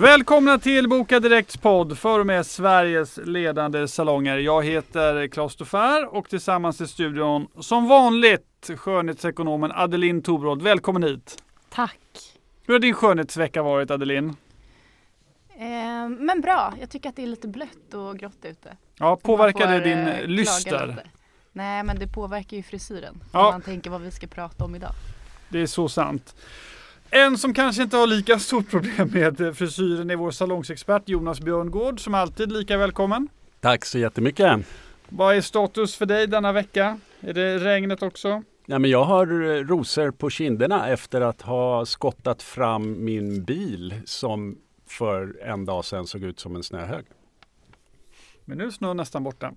Välkomna till Boka Direkts podd för och med Sveriges ledande salonger. Jag heter Claes Dufair och tillsammans i studion som vanligt skönhetsekonomen Adeline Tobrodd. Välkommen hit! Tack! Hur har din skönhetsvecka varit Adeline? Eh, men bra, jag tycker att det är lite blött och grått ute. Ja, påverkar det din eh, lyster? Nej, men det påverkar ju frisyren. Ja. Om man tänker vad vi ska prata om idag. Det är så sant. En som kanske inte har lika stort problem med frisyren är vår salongsexpert Jonas Björngård som alltid lika välkommen. Tack så jättemycket. Vad är status för dig denna vecka? Är det regnet också? Ja, men jag har eh, rosor på kinderna efter att ha skottat fram min bil som för en dag sedan såg ut som en snöhög. Men nu är snön nästan borta.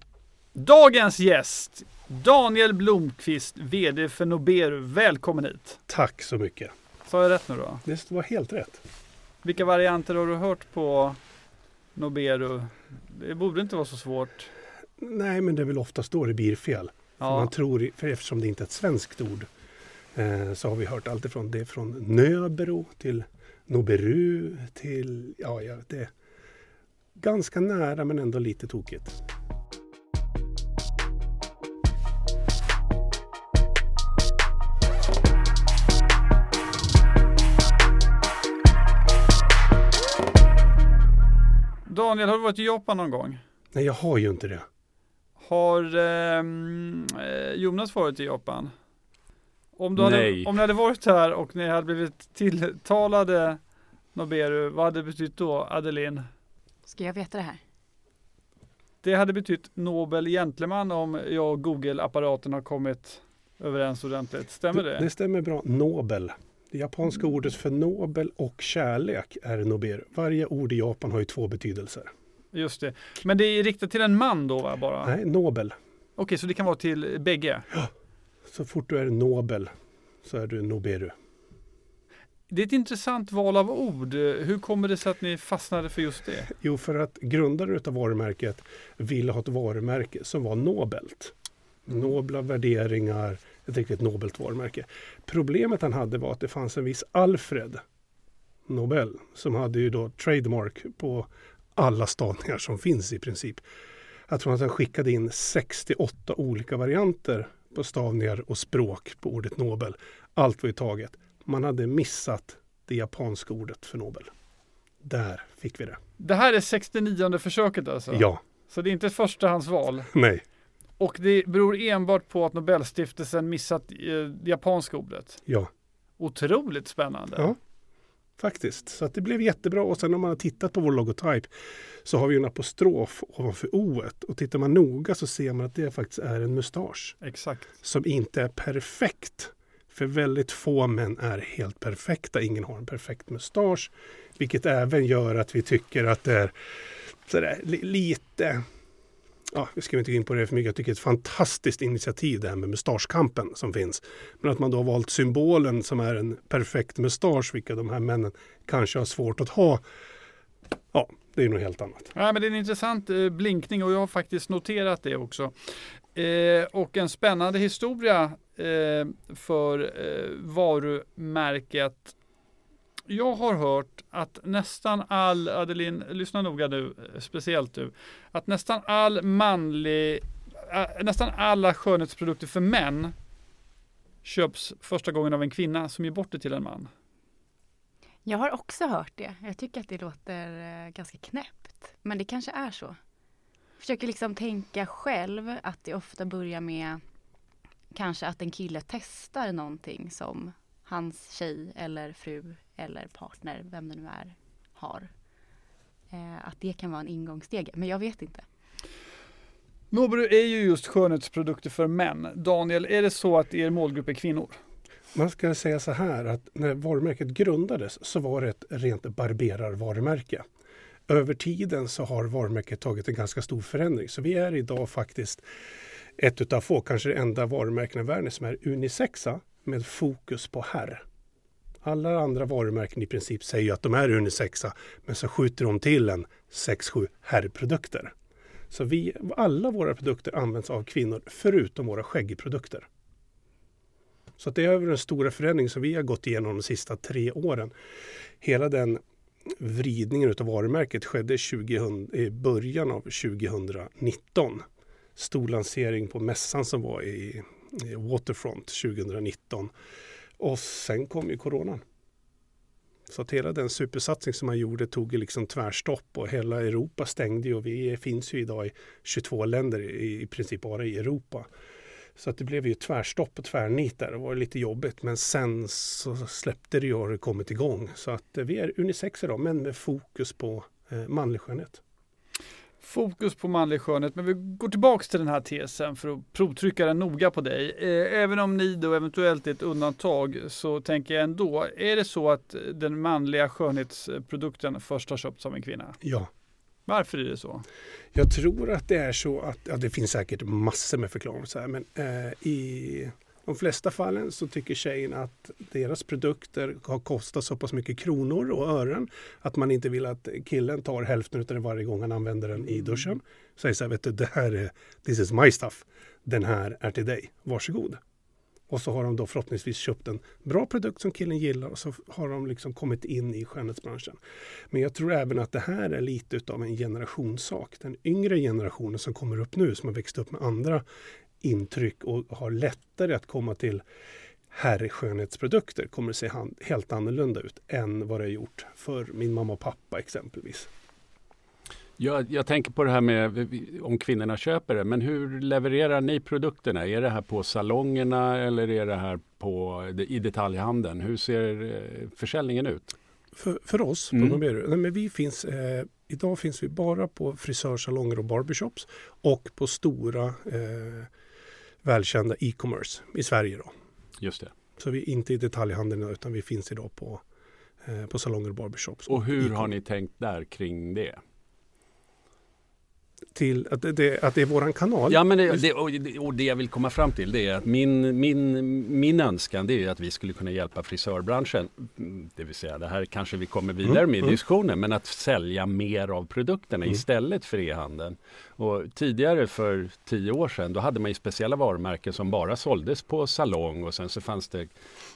Dagens gäst, Daniel Blomqvist, VD för Noberu. Välkommen hit. Tack så mycket. Sa jag rätt nu då? Det var helt rätt. Vilka varianter har du hört på Noberu? Det borde inte vara så svårt. Nej, men det är väl oftast då det blir fel. Ja, Man tror, för eftersom det inte är ett svenskt ord eh, så har vi hört allt ifrån det från Nöbero till Noberu till, ja, ja, det är ganska nära men ändå lite tokigt. Daniel, har du varit i Japan någon gång? Nej, jag har ju inte det. Har ehm, eh, Jonas varit i Japan? Om, du hade, Nej. om ni hade varit här och ni hade blivit tilltalade Noberu, vad hade det betytt då, Adeline? Ska jag veta det här? Det hade betytt Nobel Gentleman om jag och Google-apparaten har kommit överens ordentligt. Stämmer det? Det stämmer bra. Nobel. Det japanska ordet för nobel och kärlek är noberu. Varje ord i Japan har ju två betydelser. Just det. Men det är riktat till en man då va, bara? Nej, nobel. Okej, så det kan vara till bägge? Så fort du är nobel så är du noberu. Det är ett intressant val av ord. Hur kommer det sig att ni fastnade för just det? Jo, för att grundaren av varumärket ville ha ett varumärke som var nobelt. Nobla värderingar, ett riktigt nobelt varumärke. Problemet han hade var att det fanns en viss Alfred Nobel som hade ju då trademark på alla stavningar som finns i princip. Jag tror att han skickade in 68 olika varianter på stavningar och språk på ordet Nobel. Allt var ju taget. Man hade missat det japanska ordet för Nobel. Där fick vi det. Det här är 69 försöket alltså? Ja, Så det är inte ett förstahandsval? nej, Och det beror enbart på att Nobelstiftelsen missat eh, japanska ordet? ja. Otroligt spännande. Ja. Faktiskt. Så att det blev jättebra. Och sen om man har tittat på vår logotyp så har vi en apostrof ovanför o Och tittar man noga så ser man att det faktiskt är en mustasch. Exakt. Som inte är perfekt. För väldigt få män är helt perfekta. Ingen har en perfekt mustasch. Vilket även gör att vi tycker att det är sådär, li- lite Ja, vi ska inte gå in på det för mycket. Jag tycker det är ett fantastiskt initiativ det här med mustaschkampen som finns. Men att man då har valt symbolen som är en perfekt mustasch, vilka de här männen kanske har svårt att ha. Ja, det är nog helt annat. Ja, men det är en intressant eh, blinkning och jag har faktiskt noterat det också. Eh, och en spännande historia eh, för eh, varumärket. Jag har hört att nästan all, Adeline, lyssna noga nu, eh, speciellt du, att nästan all manlig, eh, nästan alla skönhetsprodukter för män köps första gången av en kvinna som ger bort det till en man. Jag har också hört det. Jag tycker att det låter eh, ganska knäppt. Men det kanske är så. Jag Försöker liksom tänka själv att det ofta börjar med kanske att en kille testar någonting som hans tjej eller fru eller partner, vem det nu är, har. Eh, att det kan vara en ingångssteg. Men jag vet inte. Nobru är ju just skönhetsprodukter för män. Daniel, är det så att er målgrupp är kvinnor? Man ska säga så här att när varumärket grundades så var det ett rent barberarvarumärke. Över tiden så har varumärket tagit en ganska stor förändring. Så vi är idag faktiskt ett utav få, kanske det enda varumärkena i världen som är unisexa med fokus på herr. Alla andra varumärken i princip säger ju att de är unisexa men så skjuter de till en 6-7 herrprodukter. Så vi, alla våra produkter används av kvinnor förutom våra skäggprodukter. Så att det är den stora förändring som vi har gått igenom de sista tre åren. Hela den vridningen av varumärket skedde 2000, i början av 2019. Stor lansering på mässan som var i Waterfront 2019. Och sen kom ju coronan. Så att hela den supersatsning som man gjorde tog liksom tvärstopp och hela Europa stängde ju och vi finns ju idag i 22 länder i, i princip bara i Europa. Så att det blev ju tvärstopp och tvärnit där. Det var lite jobbigt men sen så släppte det ju och det kommit igång. Så att vi är unisex idag men med fokus på eh, manlig skönhet. Fokus på manlig skönhet, men vi går tillbaks till den här tesen för att provtrycka den noga på dig. Eh, även om ni då eventuellt är ett undantag så tänker jag ändå, är det så att den manliga skönhetsprodukten först har köpts av en kvinna? Ja. Varför är det så? Jag tror att det är så att, ja, det finns säkert massor med förklaringar, men eh, i de flesta fallen så tycker tjejen att deras produkter har kostat så pass mycket kronor och ören att man inte vill att killen tar hälften av det varje gång han använder den i duschen. Säger så här, vet du, det här är, this is my stuff. Den här är till dig, varsågod. Och så har de då förhoppningsvis köpt en bra produkt som killen gillar och så har de liksom kommit in i skönhetsbranschen. Men jag tror även att det här är lite av en generationssak. Den yngre generationen som kommer upp nu som har växt upp med andra intryck och har lättare att komma till herrskönhetsprodukter kommer att se helt annorlunda ut än vad det har gjort för min mamma och pappa exempelvis. Jag, jag, tänker på det här med om kvinnorna köper det, men hur levererar ni produkterna? Är det här på salongerna eller är det här på, i detaljhandeln? Hur ser eh, försäljningen ut? För, för oss på mm. Nej, men vi finns, eh, idag finns vi bara på frisörsalonger och barbershops och på stora eh, välkända e-commerce i Sverige. Då. Just det. Så vi är inte i detaljhandeln utan vi finns idag på, eh, på salonger och barbershops. Och hur har ni tänkt där kring det? Till att det, att det är våran kanal. Ja, men det, det, och, det jag vill komma fram till det är att min, min, min önskan det är att vi skulle kunna hjälpa frisörbranschen. Det vill säga, det här kanske vi kommer vidare mm, med i mm. diskussionen, men att sälja mer av produkterna mm. istället för e-handeln. Och tidigare för tio år sedan, då hade man ju speciella varumärken som bara såldes på salong och sen så fanns det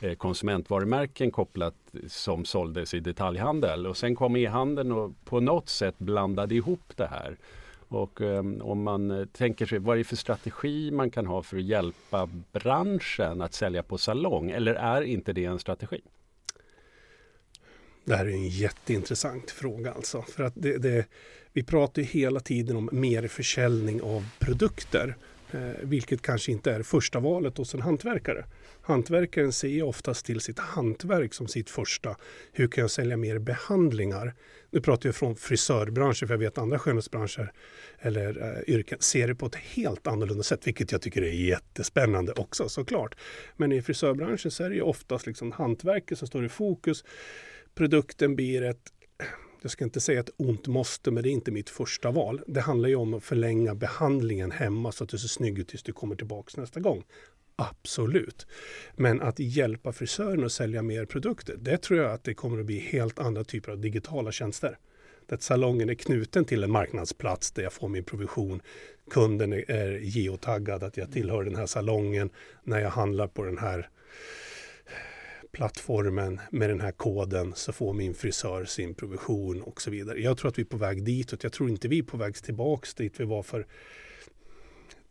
eh, konsumentvarumärken kopplat som såldes i detaljhandel och sen kom e-handeln och på något sätt blandade ihop det här. Och um, om man eh, tänker sig vad är det för strategi man kan ha för att hjälpa branschen att sälja på salong? Eller är inte det en strategi? Det här är en jätteintressant fråga alltså. För att det, det, vi pratar ju hela tiden om mer försäljning av produkter. Eh, vilket kanske inte är första valet hos en hantverkare. Hantverkaren ser oftast till sitt hantverk som sitt första. Hur kan jag sälja mer behandlingar? Nu pratar jag från frisörbranschen för jag vet andra skönhetsbranscher eller eh, yrken ser det på ett helt annorlunda sätt, vilket jag tycker är jättespännande också såklart. Men i frisörbranschen så är det ju oftast liksom hantverket som står i fokus. Produkten blir ett jag ska inte säga ett ont måste, men det är inte mitt första val. Det handlar ju om att förlänga behandlingen hemma så att du ser snygg ut tills du kommer tillbaka nästa gång. Absolut. Men att hjälpa frisören att sälja mer produkter, det tror jag att det kommer att bli helt andra typer av digitala tjänster. Där salongen är knuten till en marknadsplats där jag får min provision. Kunden är geotaggad att jag tillhör den här salongen när jag handlar på den här plattformen med den här koden så får min frisör sin provision och så vidare. Jag tror att vi är på väg ditåt. Jag tror inte vi är på väg tillbaks dit vi var för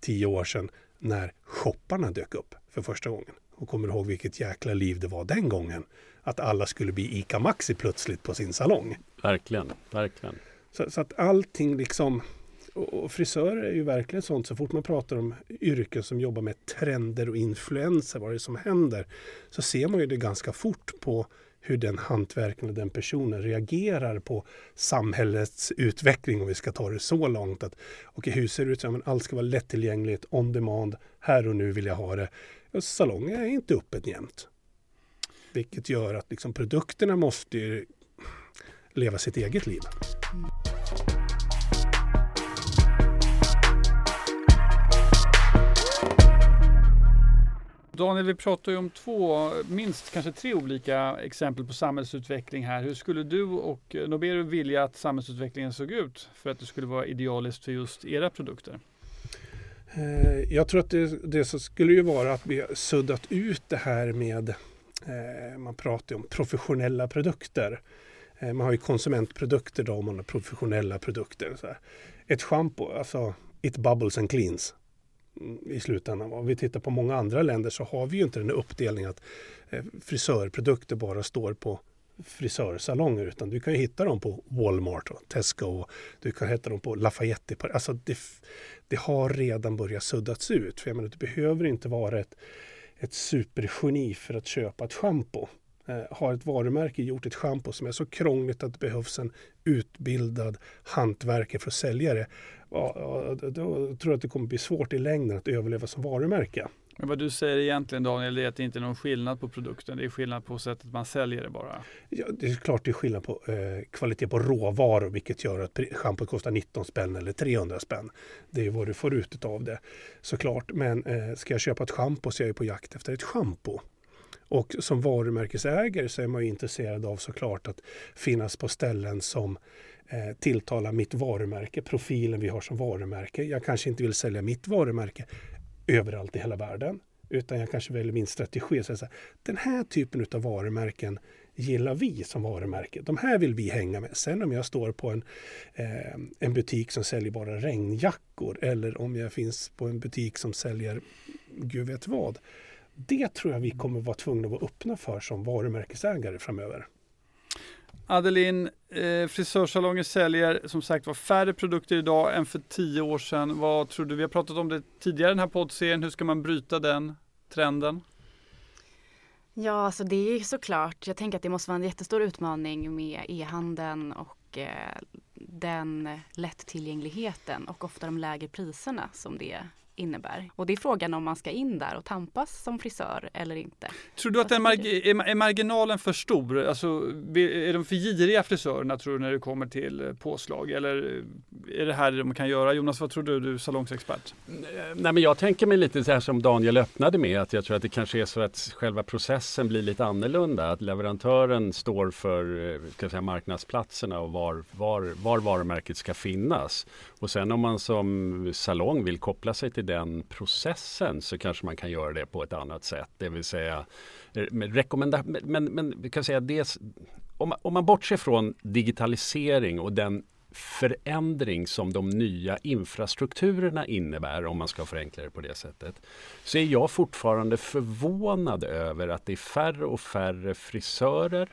tio år sedan när shopparna dök upp för första gången. Och kommer ihåg vilket jäkla liv det var den gången. Att alla skulle bli ICA Maxi plötsligt på sin salong. Verkligen, verkligen. Så, så att allting liksom och frisörer är ju verkligen sånt, så fort man pratar om yrken som jobbar med trender och influenser, vad det är som händer, så ser man ju det ganska fort på hur den hantverkaren och den personen reagerar på samhällets utveckling om vi ska ta det så långt. att okay, Hur ser det ut? Så, men allt ska vara lättillgängligt, on demand, här och nu vill jag ha det. Salongen är inte öppet jämt. Vilket gör att liksom, produkterna måste leva sitt eget liv. Daniel, vi pratar ju om två, minst kanske tre olika exempel på samhällsutveckling här. Hur skulle du och eh, Noberu vilja att samhällsutvecklingen såg ut för att det skulle vara idealiskt för just era produkter? Eh, jag tror att det, det så skulle ju vara att vi suddat ut det här med, eh, man pratar ju om professionella produkter. Man har ju konsumentprodukter då, och man har professionella produkter. Ett schampo, alltså it bubbles and cleans Mm, i slutändan. Om vi tittar på många andra länder så har vi ju inte den uppdelningen att eh, frisörprodukter bara står på frisörsalonger utan du kan ju hitta dem på Walmart och Tesco och du kan hitta dem på Lafayette. Alltså det, det har redan börjat suddats ut. För jag menar, du behöver inte vara ett, ett supergeni för att köpa ett schampo. Eh, har ett varumärke gjort ett schampo som är så krångligt att det behövs en utbildad hantverkare för att sälja det. Ja, då tror jag att det kommer bli svårt i längden att överleva som varumärke. Men vad du säger egentligen Daniel är att det inte är någon skillnad på produkten. Det är skillnad på sättet man säljer det bara. Ja, det är klart det är skillnad på eh, kvalitet på råvaror vilket gör att schampot kostar 19 spänn eller 300 spänn. Det är vad du får ut av det såklart. Men eh, ska jag köpa ett schampo så är jag på jakt efter ett schampo. Och som varumärkesägare så är man ju intresserad av såklart att finnas på ställen som eh, tilltalar mitt varumärke, profilen vi har som varumärke. Jag kanske inte vill sälja mitt varumärke överallt i hela världen. Utan jag kanske väljer min strategi. Så här, den här typen av varumärken gillar vi som varumärke. De här vill vi hänga med. Sen om jag står på en, eh, en butik som säljer bara regnjackor eller om jag finns på en butik som säljer gud vet vad. Det tror jag vi kommer vara tvungna att vara öppna för som varumärkesägare framöver. Adeline, eh, frisörsalonger säljer som sagt var färre produkter idag än för tio år sedan. Vad tror du? Vi har pratat om det tidigare i den här poddserien. Hur ska man bryta den trenden? Ja, alltså det är såklart. Jag tänker att det måste vara en jättestor utmaning med e-handeln och eh, den lättillgängligheten och ofta de lägre priserna som det innebär. Och det är frågan om man ska in där och tampas som frisör eller inte. Tror du att den marg är, marginalen för stor? Alltså, är de för giriga frisörerna tror du när det kommer till eh, påslag? Eller är det här de kan göra? Jonas, vad tror du, du säsongsexpert? Nej, men jag tänker mig lite så här som Daniel öppnade med att jag tror att det kanske är så att själva processen blir lite annorlunda. Att leverantören står för eh, ska säga, marknadsplatserna och var, var, var varumärket ska finnas. Och sen om man som salong vill koppla sig till den processen så kanske man kan göra det på ett annat sätt. Det vill säga eh, rekommenda men, men vi kan säga det, om, om man bortser från digitalisering och den förändring som de nya infrastrukturerna innebär om man ska förenkla det på det sättet. Så är jag fortfarande förvånad över att det är färre och färre frisörer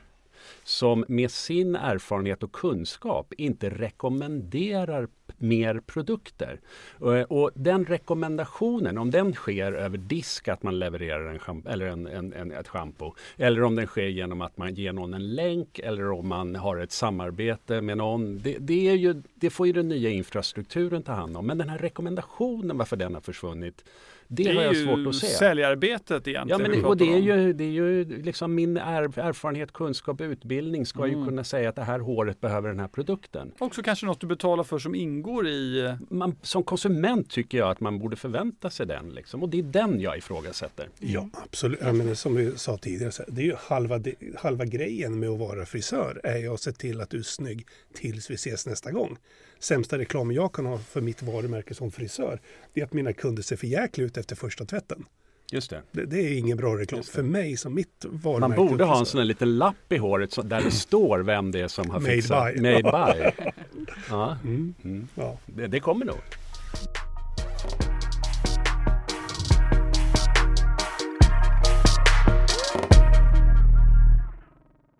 som med sin erfarenhet och kunskap inte rekommenderar mer produkter. Eh, och, den rekommendationen, om den sker över disk att man levererar en, eller en, en, en, ett schampo eller om den sker genom att man ger någon en länk eller om man har ett samarbete med någon. Det, det, är ju, det får ju den nya infrastrukturen ta hand om. Men den här rekommendationen, varför den har försvunnit det, det har jag svårt att se. säljarbetet egentligen. Ja, men, och det är ju, det är ju liksom min er, erfarenhet, kunskap och utbildning ska mm. ju kunna säga att det här håret behöver den här produkten. Också kanske något du betalar för som ingår i... Eh, man, som konsument tycker jag att man borde förvänta sig den. Liksom, och det är den jag ifrågasätter. Ja, absolut. Ja, men som vi sa tidigare, det är ju halva, halva grejen med att vara frisör är ju att se till att du är snygg tills vi ses nästa gång sämsta reklam jag kan ha för mitt varumärke som frisör, det är att mina kunder ser för jäkligt ut efter första tvätten. Just det. det. det. är ingen bra reklam för mig som mitt varumärke. Man borde ha en sån här liten lapp i håret där det står vem det är som har Made fixat. By. Made by. ja. Mm. Mm. ja. Det, det kommer nog.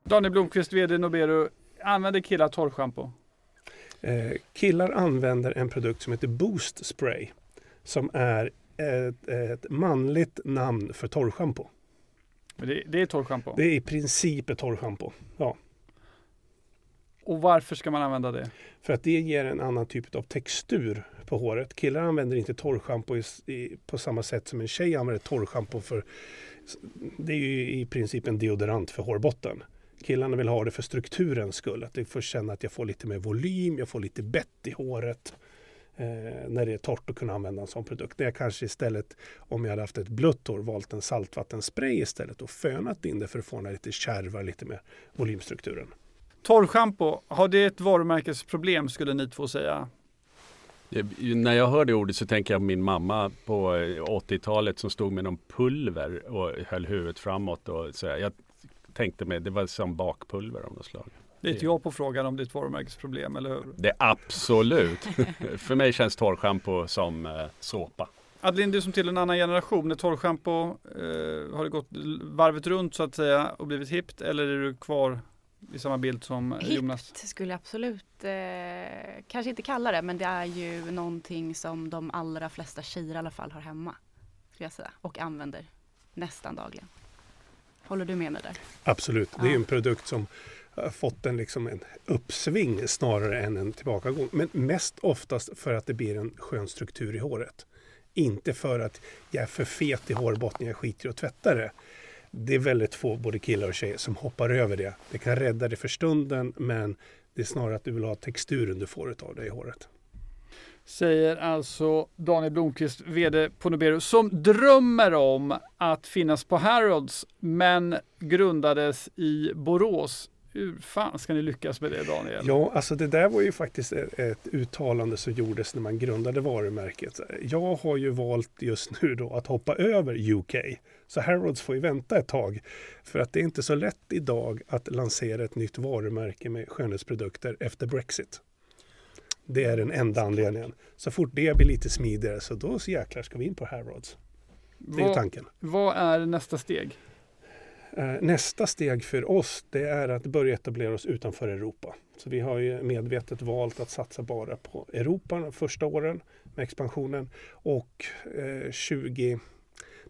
Daniel Blomqvist, VD Nobero. Använder killar torrschampo? Eh, killar använder en produkt som heter Boost Spray som är ett, ett manligt namn för torrschampo. Det, det är torrschampo? Det är i princip ett torrschampo. Ja. Och varför ska man använda det? För att det ger en annan typ av textur på håret. Killar använder inte torrschampo på samma sätt som en tjej använder torrschampo för det är ju i princip en deodorant för hårbotten. Killarna vill ha det för strukturens skull. Att de får känna att jag får lite mer volym, jag får lite bett i håret. Eh, när det är torrt att kunna använda en sån produkt. När jag kanske istället, om jag hade haft ett blött hår, valt en saltvattenspray istället och fönat in det för att få den lite kärva, lite mer volymstrukturen. Torrschampo, har det ett varumärkesproblem skulle ni två säga? När jag hör det ordet så tänker jag på min mamma på 80-talet som stod med någon pulver och höll huvudet framåt. Och så jag tänkte mig, det var som bakpulver av något slag. Det är ett ja på frågan om ditt varumärkesproblem, eller hur? Det är absolut. För mig känns torrschampo som eh, såpa. Adeline, du som tillhör en annan generation, är torrschampo, eh, har det gått varvet runt så att säga och blivit hippt eller är du kvar i samma bild som eh, Jonas? Hippt skulle jag absolut eh, kanske inte kalla det men det är ju någonting som de allra flesta tjejer i alla fall har hemma. Skulle jag säga, och använder nästan dagligen. Håller du med mig där? Absolut, det är Ja. en produkt som har fått en, liksom en uppsving snarare än en tillbakagång. Men mest oftast för att det blir en skön struktur i håret. Inte för att jag är för fet i hårbotten, jag skiter i att tvätta det. Det är väldigt få, både killar och tjejer, som hoppar över det. Det kan rädda det för stunden, men det är snarare att du vill ha texturen du får av det i håret. Säger alltså Daniel Blomqvist, VD på Nobero, som drömmer om att finnas på Harrods, men grundades i Borås. Hur fan ska ni lyckas med det Daniel? Ja, alltså det där var ju faktiskt ett, uttalande som gjordes när man grundade varumärket. Jag har ju valt just nu då att hoppa över UK. Så Harrods får ju vänta ett tag. För att det är inte så lätt idag att lansera ett nytt varumärke med skönhetsprodukter efter Brexit. Det är den enda anledningen. Så fort det blir lite smidigare så då så jäklar ska vi in på Harrods. Det är vad, tanken. vad är nästa steg? Eh, Nästa steg för oss det är att börja etablera oss utanför Europa. Så vi har ju medvetet valt att satsa bara på Europa de första åren med expansionen. Och eh, 20,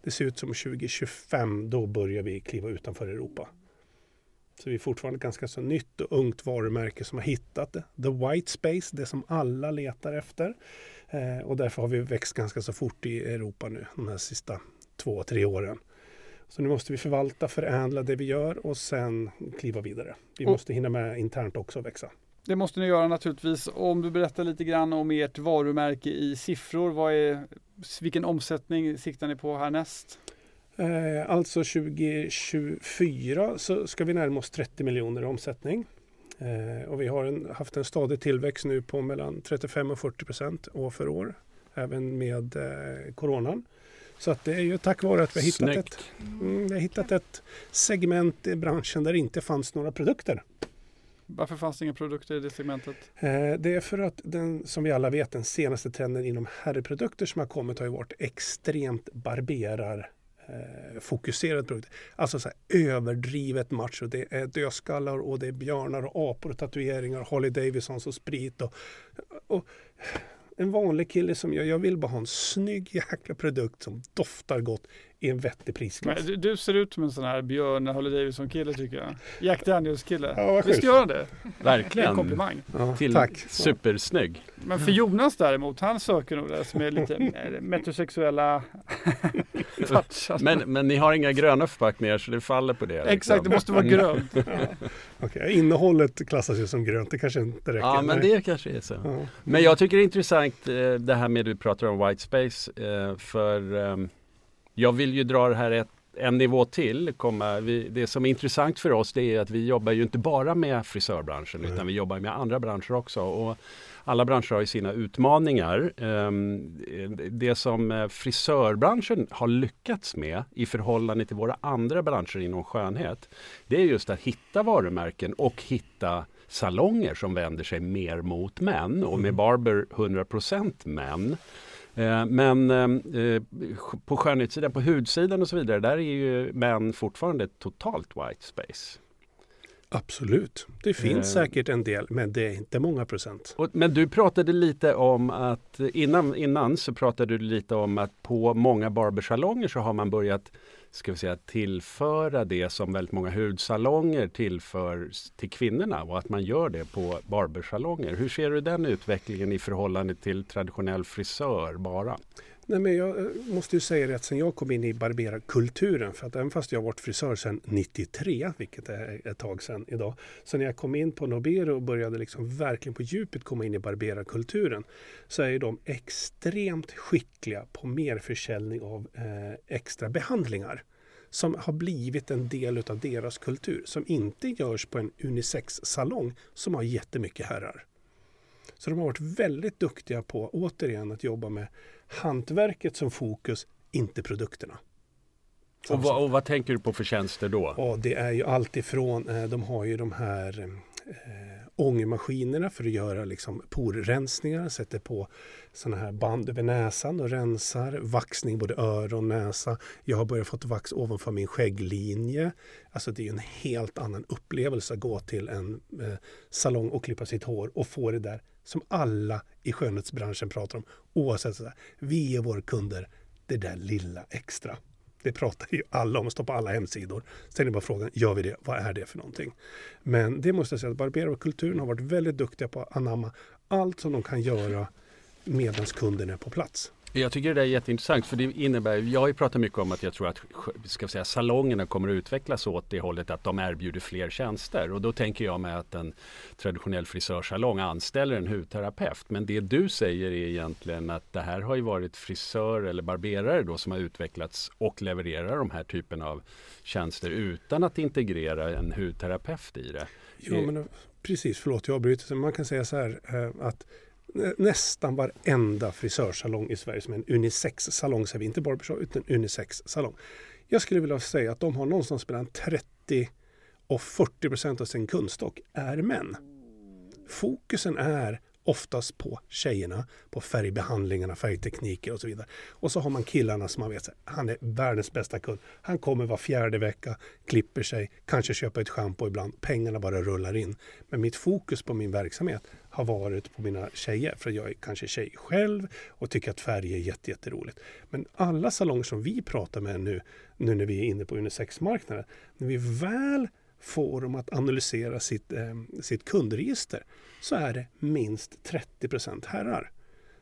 det ser ut som 2025 då börjar vi kliva utanför Europa. Så vi är fortfarande ganska så nytt och ungt varumärke som har hittat det. The white space, det som alla letar efter. Eh, och därför har vi växt ganska så fort i Europa nu de här sista två, tre åren. Så nu måste vi förvalta, förädla det vi gör och sen kliva vidare. Vi måste hinna med internt också och växa. Det måste ni göra naturligtvis. Om du berättar lite grann om ert varumärke i siffror. Vad är, vilken omsättning siktar ni på härnäst? Eh, alltså 2024 så ska vi närma oss 30 miljoner i omsättning. Eh, och vi har en, haft en stadig tillväxt nu på mellan 35 och 40 procent år för år. Även med eh, coronan. Så att det är ju tack vare att vi har hittat, Snyggt. ett, mm, vi har hittat ett segment i branschen där det inte fanns några produkter. Varför fanns det inga produkter i det segmentet? Eh, Det är för att den, som vi alla vet, den senaste trenden inom herrprodukter som har kommit har ju varit extremt barberar eh, fokuserad produkt. Alltså så här, överdrivet macho. Det är dödskallar och det är björnar och apor och tatueringar, Harley Davidsons och sprit. Och, och en vanlig kille som jag, jag vill bara ha en snygg jäkla produkt som doftar gott i en vettig prisklass. Du, du ser ut som en sån här Björn Harley Davidson kille tycker jag. Jack Daniels kille. Ja, Visst gör han det? Det är en Verkligen. komplimang. Ja, Till tack. supersnygg. Men för Jonas däremot, han söker nog det som är lite metrosexuella touchar. Men, men ni har inga gröna förpackningar så det faller på det. liksom. Exakt, det måste vara Mm. grönt. Okej, Innehållet klassas ju som grönt. Det kanske inte räcker. Ja, men Nej. det kanske är så. Ja. Men jag tycker det är intressant eh, det här med du pratar om white space. eh, För ehm, jag vill ju dra det här ett, en nivå till. Komma, vi, det som är intressant för oss det är att vi jobbar ju inte bara med frisörbranschen Nej. utan vi jobbar med andra branscher också. Och alla branscher har ju sina utmaningar. Ehm, Det som eh, frisörbranschen har lyckats med i förhållande till våra andra branscher inom skönhet det är just att hitta varumärken och hitta salonger som vänder sig mer mot män och med Barber 100% män. Eh, Men eh, på skönhetssidan, på hudsidan och så vidare, där är ju män fortfarande totalt white space. Absolut. Det finns Eh. säkert en del, men det är inte många procent. Och, men du pratade lite om att innan, innan så pratade du lite om att på många barbersalonger så har man börjat ska vi säga, tillföra det som väldigt många hudsalonger tillför till kvinnorna och att man gör det på barbersalonger. Hur ser du den utvecklingen i förhållande till traditionell frisör bara? Nej, men jag eh, måste ju säga det att sen jag kom in i barberarkulturen, för att även fast jag har varit frisör sedan 93, vilket är ett tag sedan idag, så när jag kom in på Nobero och började liksom verkligen på djupet komma in i barberarkulturen, så är ju de extremt skickliga på merförsäljning av eh, extra behandlingar som har blivit en del av deras kultur, som inte görs på en unisex-salong som har jättemycket herrar. Så de har varit väldigt duktiga på, återigen, att jobba med hantverket som fokus, inte produkterna. Och vad, och vad tänker du på för tjänster då? Och det är ju allt ifrån, eh, de har ju de här eh, ångmaskinerna för att göra liksom porrensningar, sätter på sådana här band över näsan och rensar, vaxning både öron och näsa. Jag har börjat fått vax ovanför min skägglinje. Alltså det är en helt annan upplevelse att gå till en eh, salong och klippa sitt hår och få det där som alla i skönhetsbranschen pratar om. Oavsett sådär, vi är våra kunder, det där lilla extra. Det pratar ju alla om, står på alla hemsidor. Sen är bara frågan, gör vi det? Vad är det för någonting? Men det måste jag säga att barberarkulturen har varit väldigt duktiga på att anamma allt som de kan göra medan kunden är på plats. Jag tycker det är jätteintressant för det innebär, jag har ju pratat mycket om att jag tror att ska säga, salongerna kommer att utvecklas åt det hållet att de erbjuder fler tjänster och då tänker jag mig att en traditionell frisörsalong anställer en hudterapeut. Men det du säger är egentligen att det här har ju varit frisör eller barberare då som har utvecklats och levererar de här typen av tjänster utan att integrera en hudterapeut i det. Ja, men precis, förlåt jag avbryter. Man kan säga så här eh, att nästan varenda frisörsalong i Sverige som är en unisex-salong, säger vi inte barbershop utan unisex-salong. Jag skulle vilja säga att de har någonstans mellan 30 och 40 procent av sin kundstock är män. Fokusen är oftast på tjejerna, på färgbehandlingarna, färgtekniker och så vidare. Och så har man killarna som man vet, han är världens bästa kund. Han kommer var fjärde vecka, klipper sig, kanske köper ett schampo ibland. Pengarna bara rullar in. Men mitt fokus på min verksamhet har varit på mina tjejer, för jag är kanske tjej själv och tycker att färg är jätteroligt. Men alla salonger som vi pratar med nu, nu när vi är inne på unisexmarknaden, när vi väl får dem att analysera sitt, eh, sitt kundregister så är det minst 30% herrar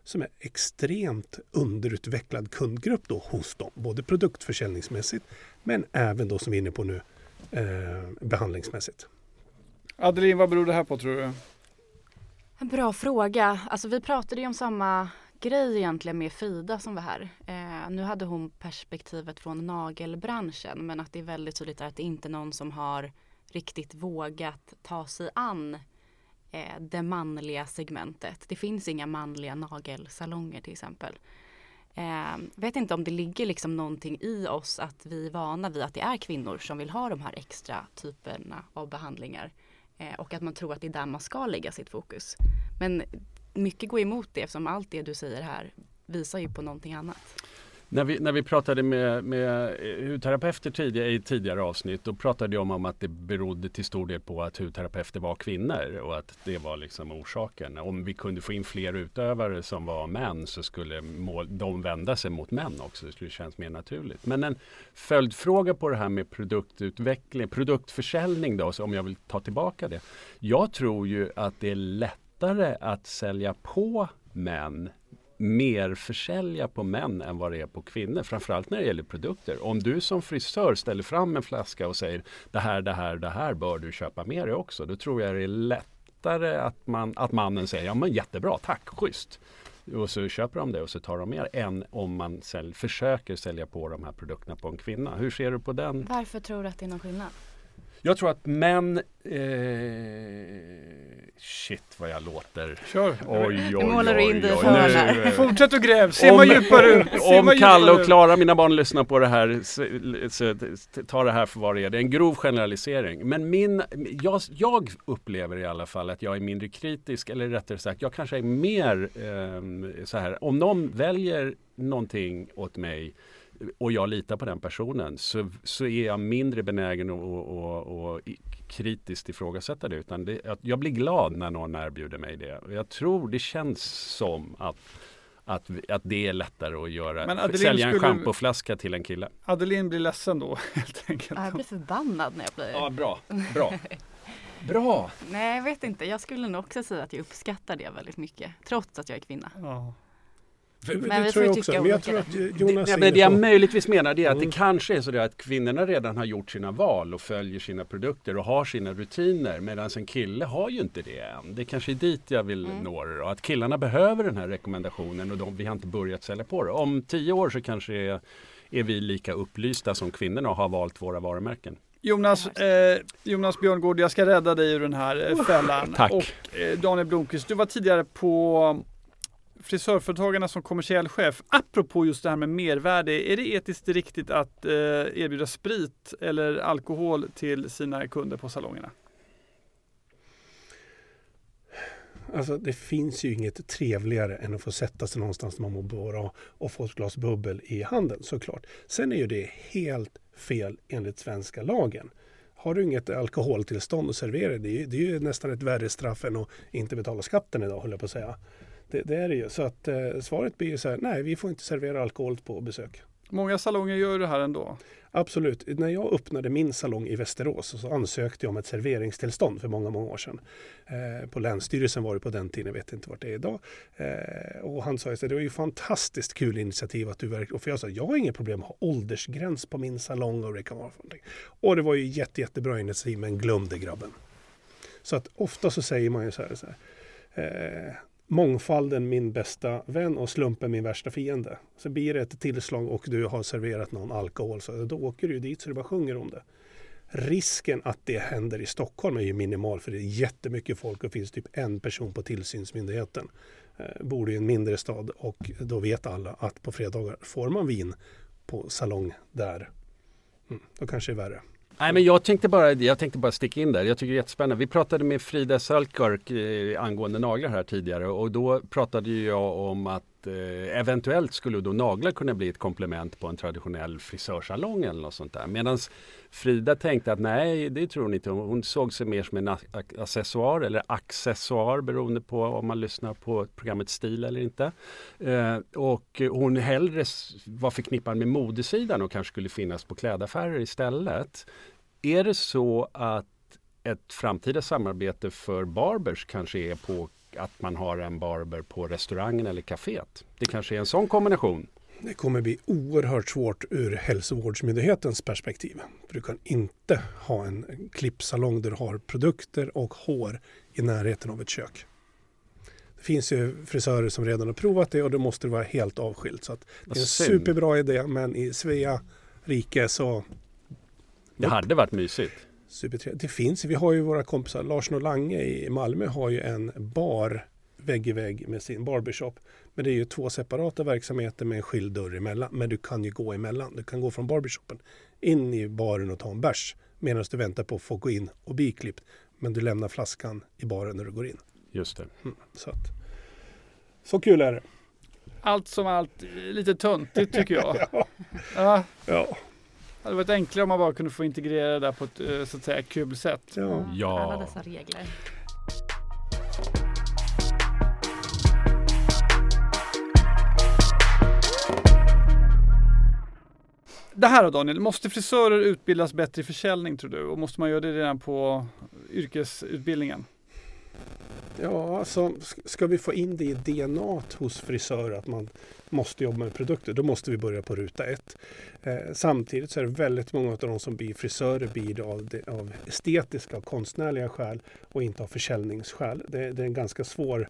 som är extremt underutvecklad kundgrupp då hos dem. Både produktförsäljningsmässigt men även då som vi är inne på nu eh, behandlingsmässigt. Adeline, vad beror det här på tror du? En bra fråga. Alltså vi pratade ju om samma grej egentligen med Frida som var här. Eh, nu hade hon perspektivet från nagelbranschen men att det är väldigt tydligt att det inte är någon som har riktigt vågat ta sig an eh, det manliga segmentet. Det finns inga manliga nagelsalonger till exempel. Eh, vet inte om det ligger liksom någonting i oss att vi är vana vid att det är kvinnor som vill ha de här extra typerna av behandlingar. Eh, och att man tror att det är där man ska lägga sitt fokus. Men mycket går emot det eftersom allt det du säger här visar ju på någonting annat. När vi, när vi pratade med, med eh, hudterapeuter tidigare, i tidigare avsnitt då pratade jag om att det berodde till stor del på att hudterapeuter var kvinnor och att det var liksom orsaken. Om vi kunde få in fler utövare som var män så skulle mål, de vända sig mot män också. Det skulle kännas mer naturligt. Men en följdfråga på det här med produktutveckling, produktförsäljning då, om jag vill ta tillbaka det. Jag tror ju att det är lättare att sälja på män mer försälja på män än vad det är på kvinnor. Framförallt när det gäller produkter. Om du som frisör ställer fram en flaska och säger det här, det här, det här bör du köpa med dig också. Då tror jag det är lättare att, man, att mannen säger ja men jättebra, tack, schysst. Och så köper de det och så tar de mer än om man sälj, försöker sälja på de här produkterna på en kvinna. Hur ser du på den? Varför tror du att det är någon skillnad? Jag tror att män... Eh, shit vad jag låter. Kör. Oj, oj, oj, målar du in dig oj, nu, eh, Fortsätt att gräv, se vad djupare ut. Om Kalle och. Klara, mina barn, lyssnar på det här, så, så, ta det här för vad det är. Det är en grov generalisering. Men min, jag, jag upplever i alla fall att jag är mindre kritisk, eller rättare sagt, jag kanske är mer eh, så här, om någon väljer någonting åt mig och jag litar på den personen så, så är jag mindre benägen att och, och, kritiskt ifrågasätta det. Utan det, jag blir glad när någon erbjuder mig det. Och jag tror det känns som att, att, att det är lättare att göra. Men Adeline, sälja en skulle- schampoflaska till en kille. Adeline blir ledsen då helt enkelt. Jag blir förbannad när jag blir Ja, bra. Bra. Bra. Nej jag vet inte, jag skulle nog också säga att jag uppskattar det väldigt mycket. Trots att jag är kvinna. Ja. Det, Men det vi tror jag också. Men jag tror att. Jonas Det, är men det jag möjligtvis menar det är att Mm. det kanske är så att kvinnorna redan har gjort sina val och följer sina produkter och har sina rutiner medan en kille har ju inte det än. Det kanske är dit jag vill Mm. nå det då. Att killarna behöver den här rekommendationen och de, vi har inte börjat sälja på det. Om tio år så kanske är, är vi lika upplysta som kvinnorna och har valt våra varumärken. Jonas, eh, Jonas Björngård, jag ska rädda dig ur den här eh, fällan. Tack. Och eh, Daniel Blomqvist, du var tidigare på Frisörföretagarna som kommersiell chef. Apropå just det här med mervärde, är det etiskt riktigt att eh, erbjuda sprit eller alkohol till sina kunder på salongerna? Alltså det finns ju inget trevligare än att få sätta sig någonstans där man mår bra och få ett glas bubbel i handen såklart. Sen är ju det helt fel enligt svenska lagen. Har du inget alkoholtillstånd att servera, det är, det är ju nästan ett värre straff än att inte betala skatten idag, höll jag på att säga. Det, det är det ju. Så att eh, svaret blir ju så här, nej vi får inte servera alkohol på besök. Många salonger gör det här ändå. Absolut. När jag öppnade min salong i Västerås så ansökte jag om ett serveringstillstånd för många, många år sedan. Eh, på Länsstyrelsen var det på den tiden, jag vet inte vart det är idag. Eh, och han sa att det var ju fantastiskt kul initiativ att du verkligen... För jag sa, jag har inget problem att ha åldersgräns på min salong och det kan vara för någonting. Och det var ju jätte, jättebra initiativ, men glömde grabben. Så att ofta så säger man ju så här, så här eh, mångfalden min bästa vän och slumpen min värsta fiende. Så blir det ett tillslag och du har serverat någon alkohol så då åker du dit så du bara sjunger om det. Risken att det händer i Stockholm är ju minimal för det är jättemycket folk och det finns typ en person på tillsynsmyndigheten. Eh, bor i en mindre stad och då vet alla att på fredagar får man vin på salong där. Mm, då kanske det är värre. Nej men jag tänkte bara, jag tänkte bara sticka in där. Jag tycker det är jättespännande. Vi pratade med Frida Sölkörk eh, angående naglar här tidigare och då pratade jag om att eh, eventuellt skulle då naglar kunna bli ett komplement på en traditionell frisörsalong eller något sånt där. Medan Frida tänkte att nej, det tror hon inte. Hon såg sig mer som en accessoar eller accessoar beroende på om man lyssnar på programmet Stil eller inte. Eh, och hon hellre var förknippad med modesidan och kanske skulle finnas på klädaffärer istället. Är det så att ett framtida samarbete för barbers kanske är på att man har en barber på restaurangen eller kaféet? Det kanske är en sån kombination? Det kommer bli oerhört svårt ur hälsovårdsmyndighetens perspektiv. För du kan inte ha en klippsalong där du har produkter och hår i närheten av ett kök. Det finns ju frisörer som redan har provat det och då måste det vara helt avskilt. Så det är en superbra idé men i Svea rike så... Det hade varit mysigt. Supertrevligt. Det finns, vi har ju våra kompisar, Lars Norlange i Malmö har ju en bar vägg i vägg med sin barbershop. Men det är ju två separata verksamheter med en skild dörr emellan. Men du kan ju gå emellan. Du kan gå från barbershopen in i baren och ta en bärs medan du väntar på att få gå in och bli klippt. Men du lämnar flaskan i baren när du går in. Just det. Mm, så, att, så kul är det. Allt som allt lite töntigt tycker jag. ja. ja. ja. Det hade varit enklare om man bara kunde få integrera det där på ett eh, så att säga kul sätt. Ja. ja. Alla dessa regler. Det här då Daniel, måste frisörer utbildas bättre i försäljning tror du? Och måste man göra det redan på yrkesutbildningen? Ja, alltså ska vi få in det i DNA hos frisörer att man måste jobba med produkter, då måste vi börja på ruta ett. Eh, samtidigt så är det väldigt många av de som blir frisörer blir av, det, av estetiska och konstnärliga skäl och inte av försäljningsskäl. Det, det är en ganska svår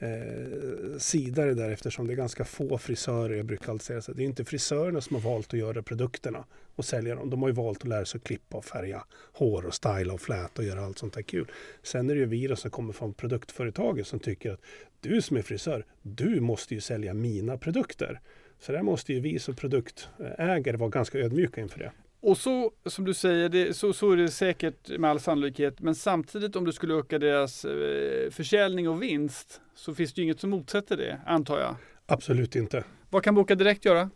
eh, sida det där eftersom det är ganska få frisörer. Jag brukar alltid säga så det är inte frisörerna som har valt att göra produkterna och sälja dem. De har ju valt att lära sig att klippa och färga hår och styla och fläta och göra allt sånt där kul. Sen är det ju vi som kommer från produktföretaget som tycker att du som är frisör, du måste ju sälja mina produkter. Så där måste ju vi som produktägare vara ganska ödmjuka inför det. Och så som du säger, det, så, så är det säkert med all sannolikhet. Men samtidigt om du skulle öka deras eh, försäljning och vinst så finns det ju inget som motsätter det, antar jag. Absolut inte. Vad kan Boka Direkt göra?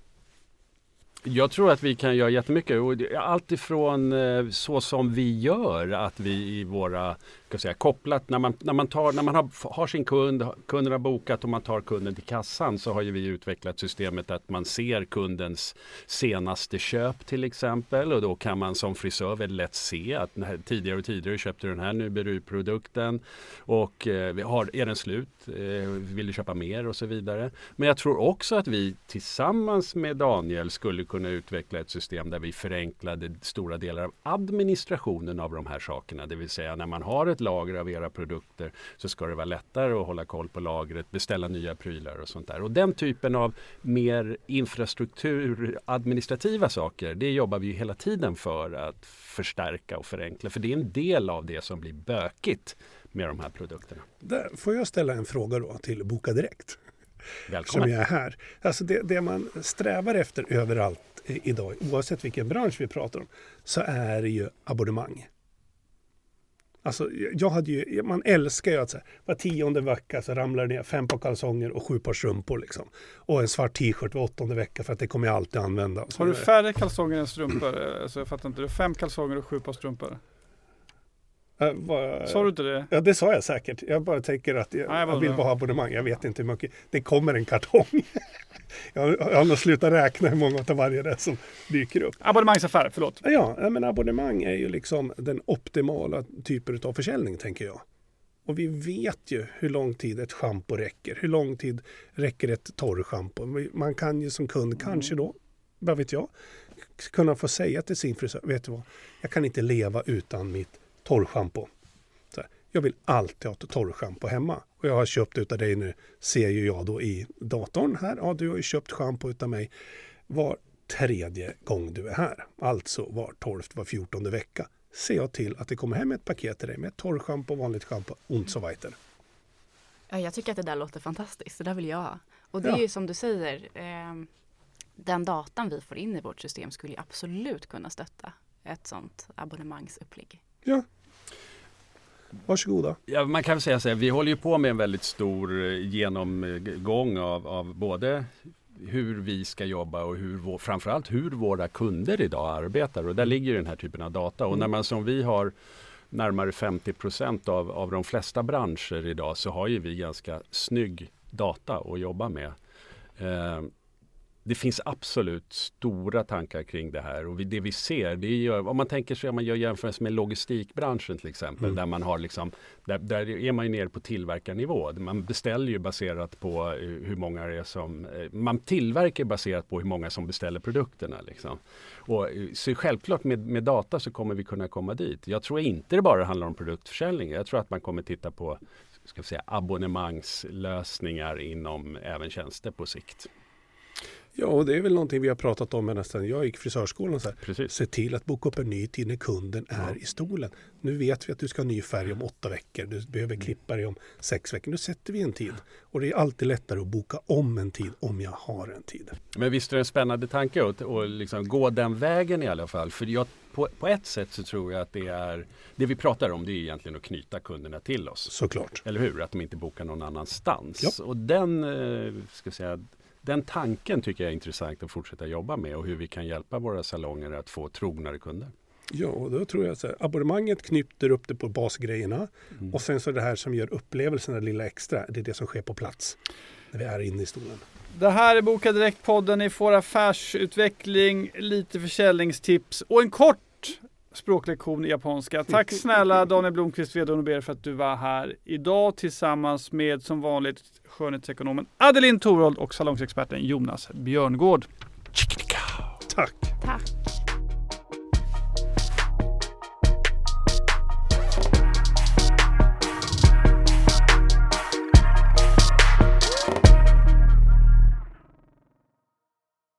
Jag tror att vi kan göra jättemycket. Allt ifrån eh, så som vi gör, att vi i våra, ska säga, kopplat när man, när man, tar, när man har, har sin kund, kunden har bokat och man tar kunden till kassan så har ju vi utvecklat systemet att man ser kundens senaste köp till exempel och då kan man som frisör väldigt lätt se att tidigare och tidigare köpte du den här, nu blir du produkten och eh, har, är den slut, eh, vill du köpa mer och så vidare. Men jag tror också att vi tillsammans med Daniel skulle kunna utveckla ett system där vi förenklade stora delar av administrationen av de här sakerna. Det vill säga när man har ett lager av era produkter så ska det vara lättare att hålla koll på lagret, beställa nya prylar och sånt där. Och den typen av mer infrastruktur, administrativa saker, det jobbar vi hela tiden för att förstärka och förenkla. För det är en del av det som blir bökigt med de här produkterna. Där får jag ställa en fråga då till Boka Direkt? Välkommen. Som jag är här. Alltså det, det man strävar efter överallt idag, oavsett vilken bransch vi pratar om, så är det ju abonnemang. Alltså, jag hade ju, man älskar ju att så här, var tionde vecka så ramlar det ner fem par kalsonger och sju par strumpor. Liksom. Och en svart t-shirt var åttonde vecka för att det kommer jag alltid använda. Har du färre kalsonger än strumpor? Eh, alltså, jag fattar inte. Du har fem kalsonger och sju par strumpor. Vad- Sa du inte det? Ja, det sa jag säkert. Jag bara tänker att jag, Ja, jag vill bara ha abonnemang. Jag vet inte hur mycket. Det kommer en kartong. jag, jag har nog slutat räkna hur många av varje det som dyker upp. Abonnemangsaffär, förlåt. Ja, men abonnemang är ju liksom den optimala typen av försäljning, tänker jag. Och vi vet ju hur lång tid ett schampo räcker. Hur lång tid räcker ett torrschampo? Man kan ju som kund kanske då, vad vet jag, kunna få säga till sin frisör, vet du vad, jag kan inte leva utan mitt torrschampo. Så Jag vill alltid ha torrschampo hemma. Och jag har köpt utav dig nu, ser ju jag då i datorn här. Ja, du har ju köpt schampo utav mig var tredje gång du är här. Alltså var tolfte, var fjortonde vecka. Ser jag till att det kommer hem ett paket till dig med torrschampo, vanligt schampo und so weiter. Ja, jag tycker att det där låter fantastiskt. Det där vill jag ha. Och det Ja. är ju som du säger, ehm, den datan vi får in i vårt system skulle ju absolut kunna stötta ett sånt abonnemangsupplägg. Ja. Varsågoda. Ja, man kan väl säga så här, vi håller ju på med en väldigt stor eh, genomgång av, av både hur vi ska jobba och hur vår, framförallt hur våra kunder idag arbetar. Och där ligger den här typen av data. Och när man som vi har närmare 50 procent av, av de flesta branscher idag så har ju vi ganska snygg data att jobba med. Eh, det finns absolut stora tankar kring det här och det vi ser, det är om man tänker sig om man gör jämförelse med logistikbranschen till exempel, Mm. där man har liksom, där, där är man ju nere på tillverkarnivå. Man beställer ju baserat på eh, hur många det är som, eh, man tillverkar baserat på hur många som beställer produkterna. Liksom. Och, eh, så självklart med, med data så kommer vi kunna komma dit. Jag tror inte det bara handlar om produktförsäljning. Jag tror att man kommer titta på ska vi säga, abonnemangslösningar inom även tjänster på sikt. Ja, och det är väl någonting vi har pratat om ända sedan jag gick frisörskolan. Så här. Precis. Se till att boka upp en ny tid när kunden är i stolen. Nu vet vi att du ska ha ny färg om åtta veckor. Du behöver klippa dig om sex veckor. Nu sätter vi en tid. Och det är alltid lättare att boka om en tid om jag har en tid. Men visst är det en spännande tanke att, att liksom gå den vägen i alla fall. För jag, på, på ett sätt så tror jag att det är det vi pratar om det är egentligen att knyta kunderna till oss. Såklart. Eller hur? Att de inte bokar någon annanstans. Ja. Och den, eh, ska säga, den tanken tycker jag är intressant att fortsätta jobba med och hur vi kan hjälpa våra salonger att få trognare kunder. Ja, och då tror jag så här, abonnemanget knyter upp det på basgrejerna Mm. och sen så det här som gör upplevelsen det lilla extra, det är det som sker på plats. När vi är inne i stolen. Det här är Boka Direkt-podden. Ni får affärsutveckling, lite försäljningstips och en kort språklektion i japanska. Tack snälla Daniel Blomqvist, VD Nobel för att du var här idag tillsammans med som vanligt skönhetsekonomen Adeline Torold och salongsexperten Jonas Björngård. Tack! Tack!